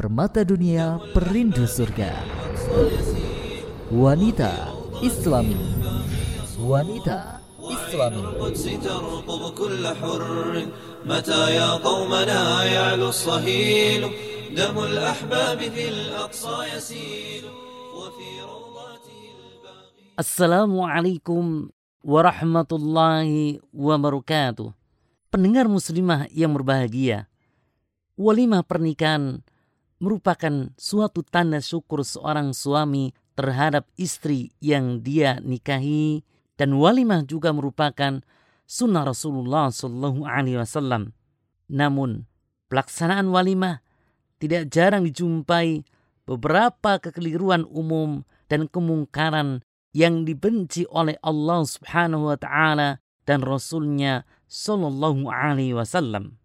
Permata dunia perindu surga Wanita Islami Wanita Islami القدس ترقب كل حر متى يا قومنا يعلو الصهيل دم الأحباب في الأقصى يسيل وفي روضاته الباقي Assalamualaikum warahmatullahi wabarakatuh. Pendengar muslimah yang berbahagia, walimah pernikahan merupakan suatu tanda syukur seorang suami terhadap istri yang dia nikahi dan walimah juga merupakan sunnah Rasulullah Shallallahu Alaihi Wasallam. Namun pelaksanaan walimah tidak jarang dijumpai beberapa kekeliruan umum dan kemungkaran yang dibenci oleh Allah Subhanahu wa taala dan Rasulnya Shallallahu alaihi wasallam.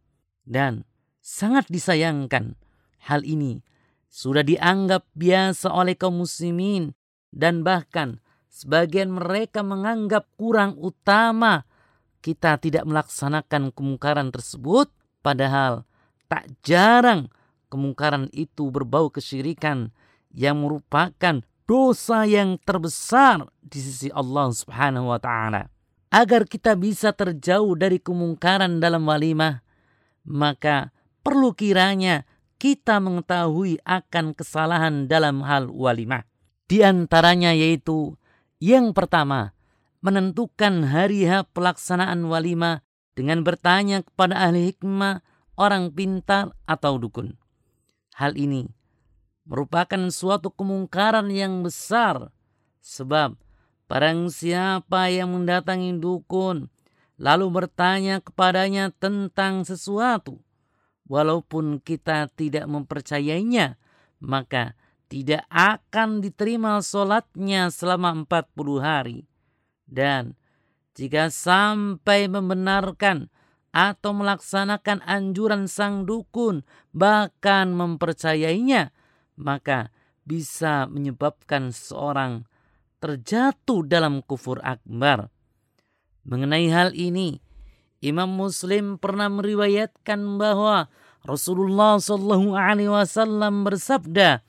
Dan sangat disayangkan hal ini sudah dianggap biasa oleh kaum muslimin dan bahkan sebagian mereka menganggap kurang utama kita tidak melaksanakan kemungkaran tersebut padahal tak jarang kemungkaran itu berbau kesyirikan yang merupakan dosa yang terbesar di sisi Allah Subhanahu wa taala. Agar kita bisa terjauh dari kemungkaran dalam walimah, maka perlu kiranya kita mengetahui akan kesalahan dalam hal walimah. Di antaranya yaitu yang pertama, menentukan hari H pelaksanaan walimah dengan bertanya kepada ahli hikmah, orang pintar atau dukun. Hal ini merupakan suatu kemungkaran yang besar sebab barang siapa yang mendatangi dukun lalu bertanya kepadanya tentang sesuatu walaupun kita tidak mempercayainya maka tidak akan diterima sholatnya selama 40 hari dan jika sampai membenarkan atau melaksanakan anjuran sang dukun bahkan mempercayainya maka bisa menyebabkan seorang terjatuh dalam kufur akbar. Mengenai hal ini, Imam Muslim pernah meriwayatkan bahwa Rasulullah Shallallahu Alaihi Wasallam bersabda,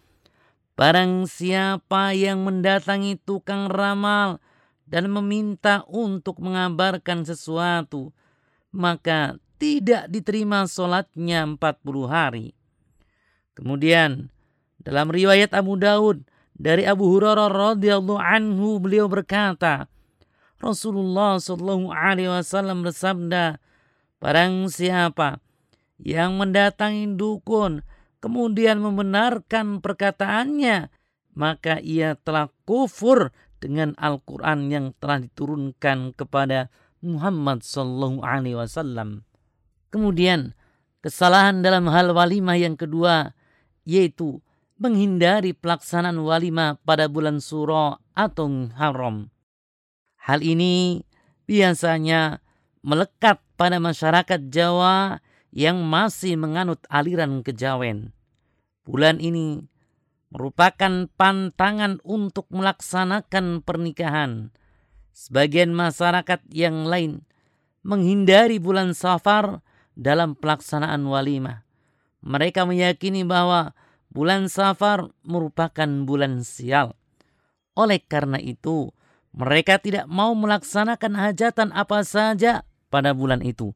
Barang siapa yang mendatangi tukang ramal dan meminta untuk mengabarkan sesuatu, maka tidak diterima sholatnya 40 hari. Kemudian dalam riwayat Abu Daud dari Abu Hurairah radhiyallahu anhu beliau berkata, Rasulullah Shallallahu alaihi wasallam bersabda, barang siapa yang mendatangi dukun kemudian membenarkan perkataannya, maka ia telah kufur dengan Al-Quran yang telah diturunkan kepada Muhammad Sallallahu Alaihi Wasallam. Kemudian kesalahan dalam hal walimah yang kedua yaitu menghindari pelaksanaan walimah pada bulan suro atau haram. Hal ini biasanya melekat pada masyarakat Jawa yang masih menganut aliran kejawen. Bulan ini merupakan pantangan untuk melaksanakan pernikahan. Sebagian masyarakat yang lain menghindari bulan safar dalam pelaksanaan walimah. Mereka meyakini bahwa bulan Safar merupakan bulan sial. Oleh karena itu, mereka tidak mau melaksanakan hajatan apa saja pada bulan itu,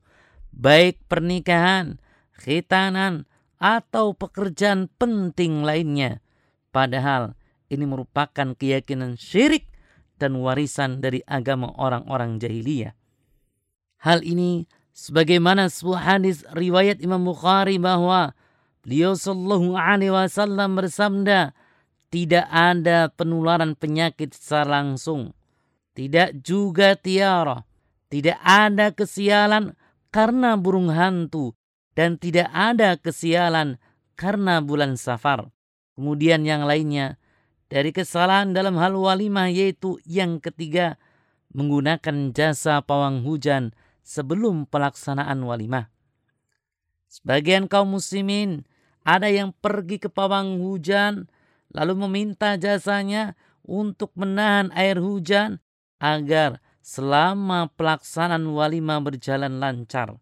baik pernikahan, khitanan, atau pekerjaan penting lainnya. Padahal ini merupakan keyakinan syirik dan warisan dari agama orang-orang jahiliyah. Hal ini sebagaimana sebuah hadis riwayat Imam Bukhari bahwa Beliau sallallahu alaihi wasallam bersabda, tidak ada penularan penyakit secara langsung, tidak juga tiara, tidak ada kesialan karena burung hantu dan tidak ada kesialan karena bulan safar. Kemudian yang lainnya dari kesalahan dalam hal walimah yaitu yang ketiga menggunakan jasa pawang hujan sebelum pelaksanaan walimah. Sebagian kaum muslimin ada yang pergi ke pawang hujan lalu meminta jasanya untuk menahan air hujan agar selama pelaksanaan walimah berjalan lancar.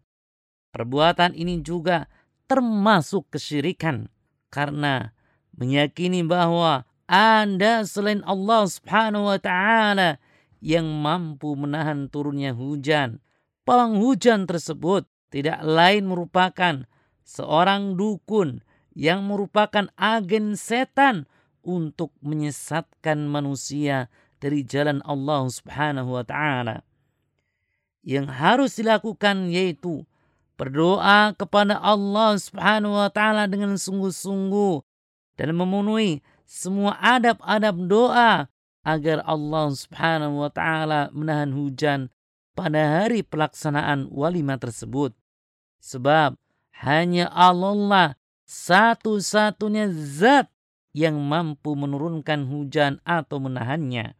Perbuatan ini juga termasuk kesyirikan karena meyakini bahwa Anda selain Allah Subhanahu wa taala yang mampu menahan turunnya hujan. Penghujan tersebut tidak lain merupakan seorang dukun yang merupakan agen setan untuk menyesatkan manusia dari jalan Allah Subhanahu wa taala. Yang harus dilakukan yaitu berdoa kepada Allah Subhanahu wa taala dengan sungguh-sungguh dan memenuhi semua adab-adab doa agar Allah Subhanahu wa taala menahan hujan pada hari pelaksanaan walimah tersebut. Sebab hanya Allah satu-satunya zat yang mampu menurunkan hujan atau menahannya.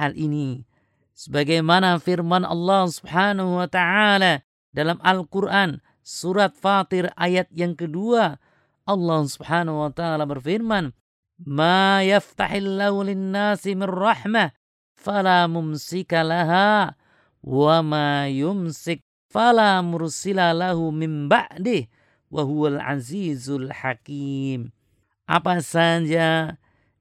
Hal ini. Sebagaimana firman Allah Subhanahu wa taala dalam Al-Qur'an surat Fatir ayat yang kedua Allah Subhanahu wa taala berfirman ma yaftahillahu lin-nasi min rahmah fala mumsika laha wa ma yumsik fala mursila lahu min ba'dih wa huwal azizul hakim. Apa saja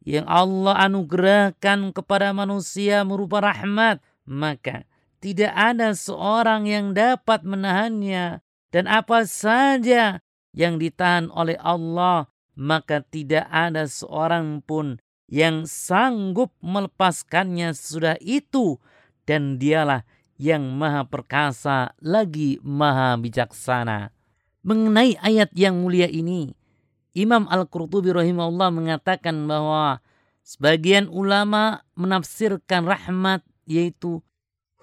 yang Allah anugerahkan kepada manusia merupa rahmat maka tidak ada seorang yang dapat menahannya dan apa saja yang ditahan oleh Allah maka tidak ada seorang pun yang sanggup melepaskannya sudah itu dan dialah yang maha perkasa lagi maha bijaksana. Mengenai ayat yang mulia ini, Imam Al-Qurtubi rahimahullah mengatakan bahwa sebagian ulama menafsirkan rahmat yaitu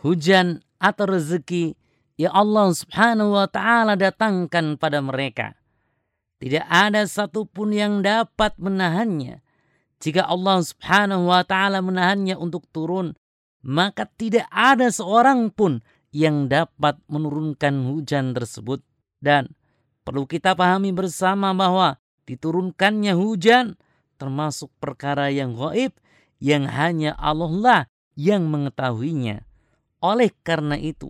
hujan atau rezeki yang Allah subhanahu wa ta'ala datangkan pada mereka. Tidak ada satupun yang dapat menahannya. Jika Allah subhanahu wa ta'ala menahannya untuk turun, maka tidak ada seorang pun yang dapat menurunkan hujan tersebut. Dan perlu kita pahami bersama bahwa diturunkannya hujan termasuk perkara yang gaib yang hanya Allah lah yang mengetahuinya. Oleh karena itu,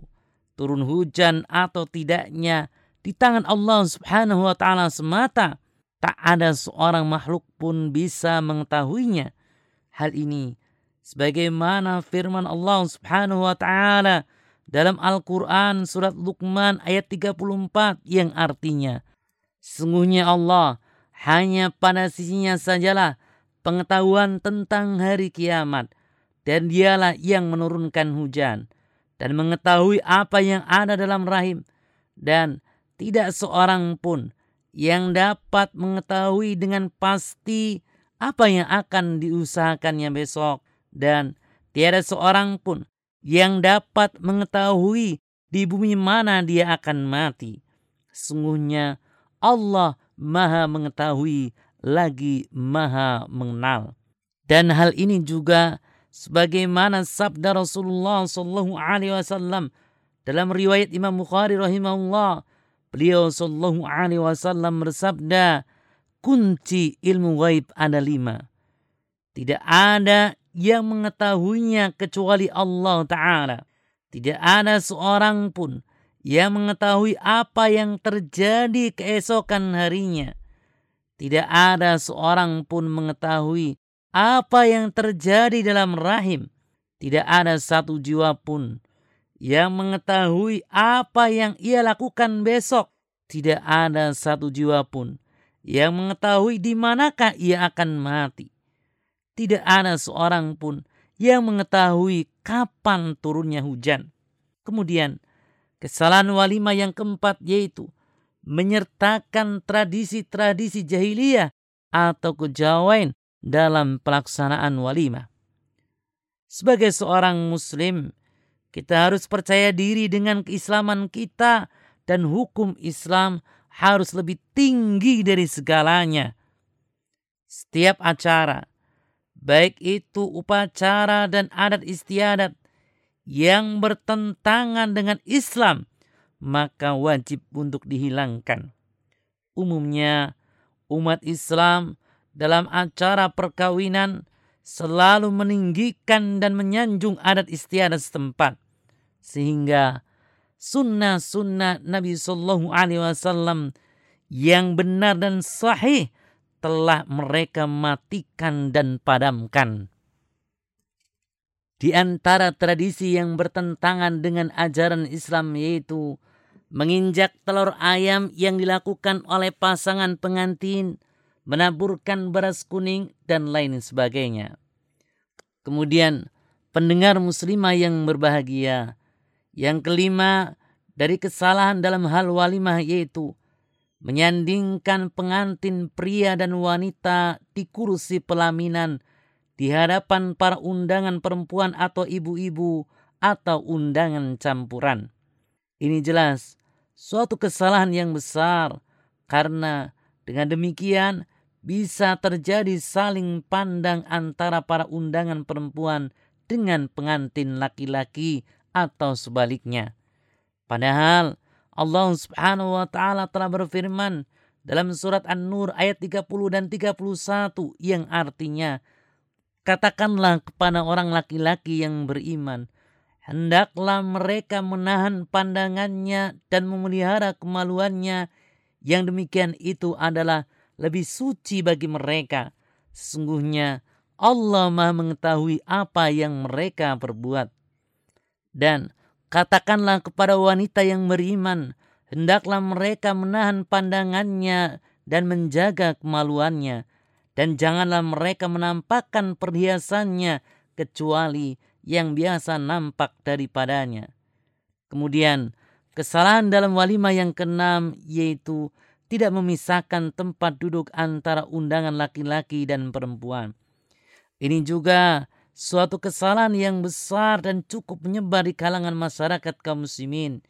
turun hujan atau tidaknya di tangan Allah Subhanahu wa taala semata. Tak ada seorang makhluk pun bisa mengetahuinya. Hal ini sebagaimana firman Allah Subhanahu wa taala dalam Al-Qur'an surat Luqman ayat 34 yang artinya sungguhnya Allah hanya pada sisinya sajalah pengetahuan tentang hari kiamat dan dialah yang menurunkan hujan dan mengetahui apa yang ada dalam rahim dan tidak seorang pun yang dapat mengetahui dengan pasti apa yang akan diusahakannya besok dan tiada seorang pun yang dapat mengetahui di bumi mana dia akan mati. Sungguhnya Allah maha mengetahui lagi maha mengenal. Dan hal ini juga sebagaimana sabda Rasulullah Sallallahu Alaihi Wasallam dalam riwayat Imam Bukhari rahimahullah Beliau sallallahu alaihi wasallam bersabda, kunci ilmu gaib ada lima. Tidak ada yang mengetahuinya kecuali Allah Ta'ala. Tidak ada seorang pun yang mengetahui apa yang terjadi keesokan harinya. Tidak ada seorang pun mengetahui apa yang terjadi dalam rahim. Tidak ada satu jiwa pun yang mengetahui apa yang ia lakukan besok. Tidak ada satu jiwa pun yang mengetahui di manakah ia akan mati. Tidak ada seorang pun yang mengetahui kapan turunnya hujan. Kemudian, kesalahan walimah yang keempat yaitu menyertakan tradisi-tradisi jahiliyah atau kejawen dalam pelaksanaan walimah. Sebagai seorang muslim, kita harus percaya diri dengan keislaman kita dan hukum Islam harus lebih tinggi dari segalanya. Setiap acara, baik itu upacara dan adat istiadat yang bertentangan dengan Islam, maka wajib untuk dihilangkan. Umumnya, umat Islam dalam acara perkawinan selalu meninggikan dan menyanjung adat istiadat setempat sehingga sunnah-sunnah Nabi Sallallahu Alaihi Wasallam yang benar dan sahih telah mereka matikan dan padamkan. Di antara tradisi yang bertentangan dengan ajaran Islam yaitu menginjak telur ayam yang dilakukan oleh pasangan pengantin, menaburkan beras kuning, dan lain sebagainya. Kemudian, pendengar muslimah yang berbahagia. Yang kelima, dari kesalahan dalam hal walimah yaitu menyandingkan pengantin pria dan wanita di kursi pelaminan di hadapan para undangan perempuan atau ibu-ibu atau undangan campuran. Ini jelas suatu kesalahan yang besar karena dengan demikian bisa terjadi saling pandang antara para undangan perempuan dengan pengantin laki-laki atau sebaliknya. Padahal Allah Subhanahu wa taala telah berfirman dalam surat An-Nur ayat 30 dan 31 yang artinya Katakanlah kepada orang laki-laki yang beriman, hendaklah mereka menahan pandangannya dan memelihara kemaluannya. Yang demikian itu adalah lebih suci bagi mereka. Sesungguhnya Allah Maha mengetahui apa yang mereka perbuat. Dan katakanlah kepada wanita yang beriman, hendaklah mereka menahan pandangannya dan menjaga kemaluannya dan janganlah mereka menampakkan perhiasannya kecuali yang biasa nampak daripadanya. Kemudian, kesalahan dalam walimah yang keenam yaitu tidak memisahkan tempat duduk antara undangan laki-laki dan perempuan. Ini juga suatu kesalahan yang besar dan cukup menyebar di kalangan masyarakat kaum muslimin.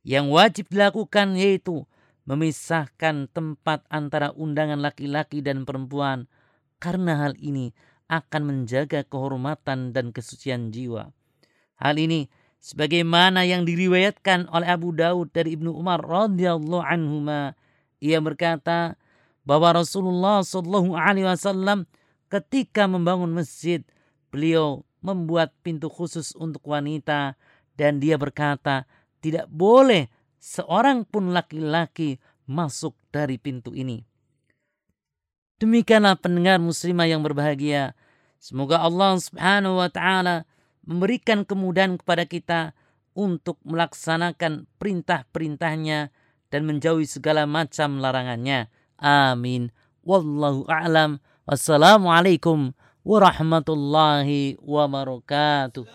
Yang wajib dilakukan yaitu memisahkan tempat antara undangan laki-laki dan perempuan karena hal ini akan menjaga kehormatan dan kesucian jiwa. Hal ini sebagaimana yang diriwayatkan oleh Abu Daud dari Ibnu Umar radhiyallahu anhu ia berkata bahwa Rasulullah Shallallahu alaihi wasallam ketika membangun masjid beliau membuat pintu khusus untuk wanita dan dia berkata tidak boleh seorang pun laki-laki masuk dari pintu ini. Demikianlah pendengar muslimah yang berbahagia. Semoga Allah Subhanahu wa taala memberikan kemudahan kepada kita untuk melaksanakan perintah-perintahnya dan menjauhi segala macam larangannya. Amin. Wallahu a'lam. Wassalamualaikum warahmatullahi wabarakatuh.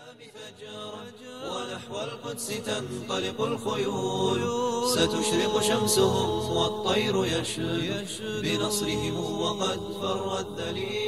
والقدس تنطلق الخيول. ستشرق شمسهم والطير يشهد بنصرهم وقد فر الدليل.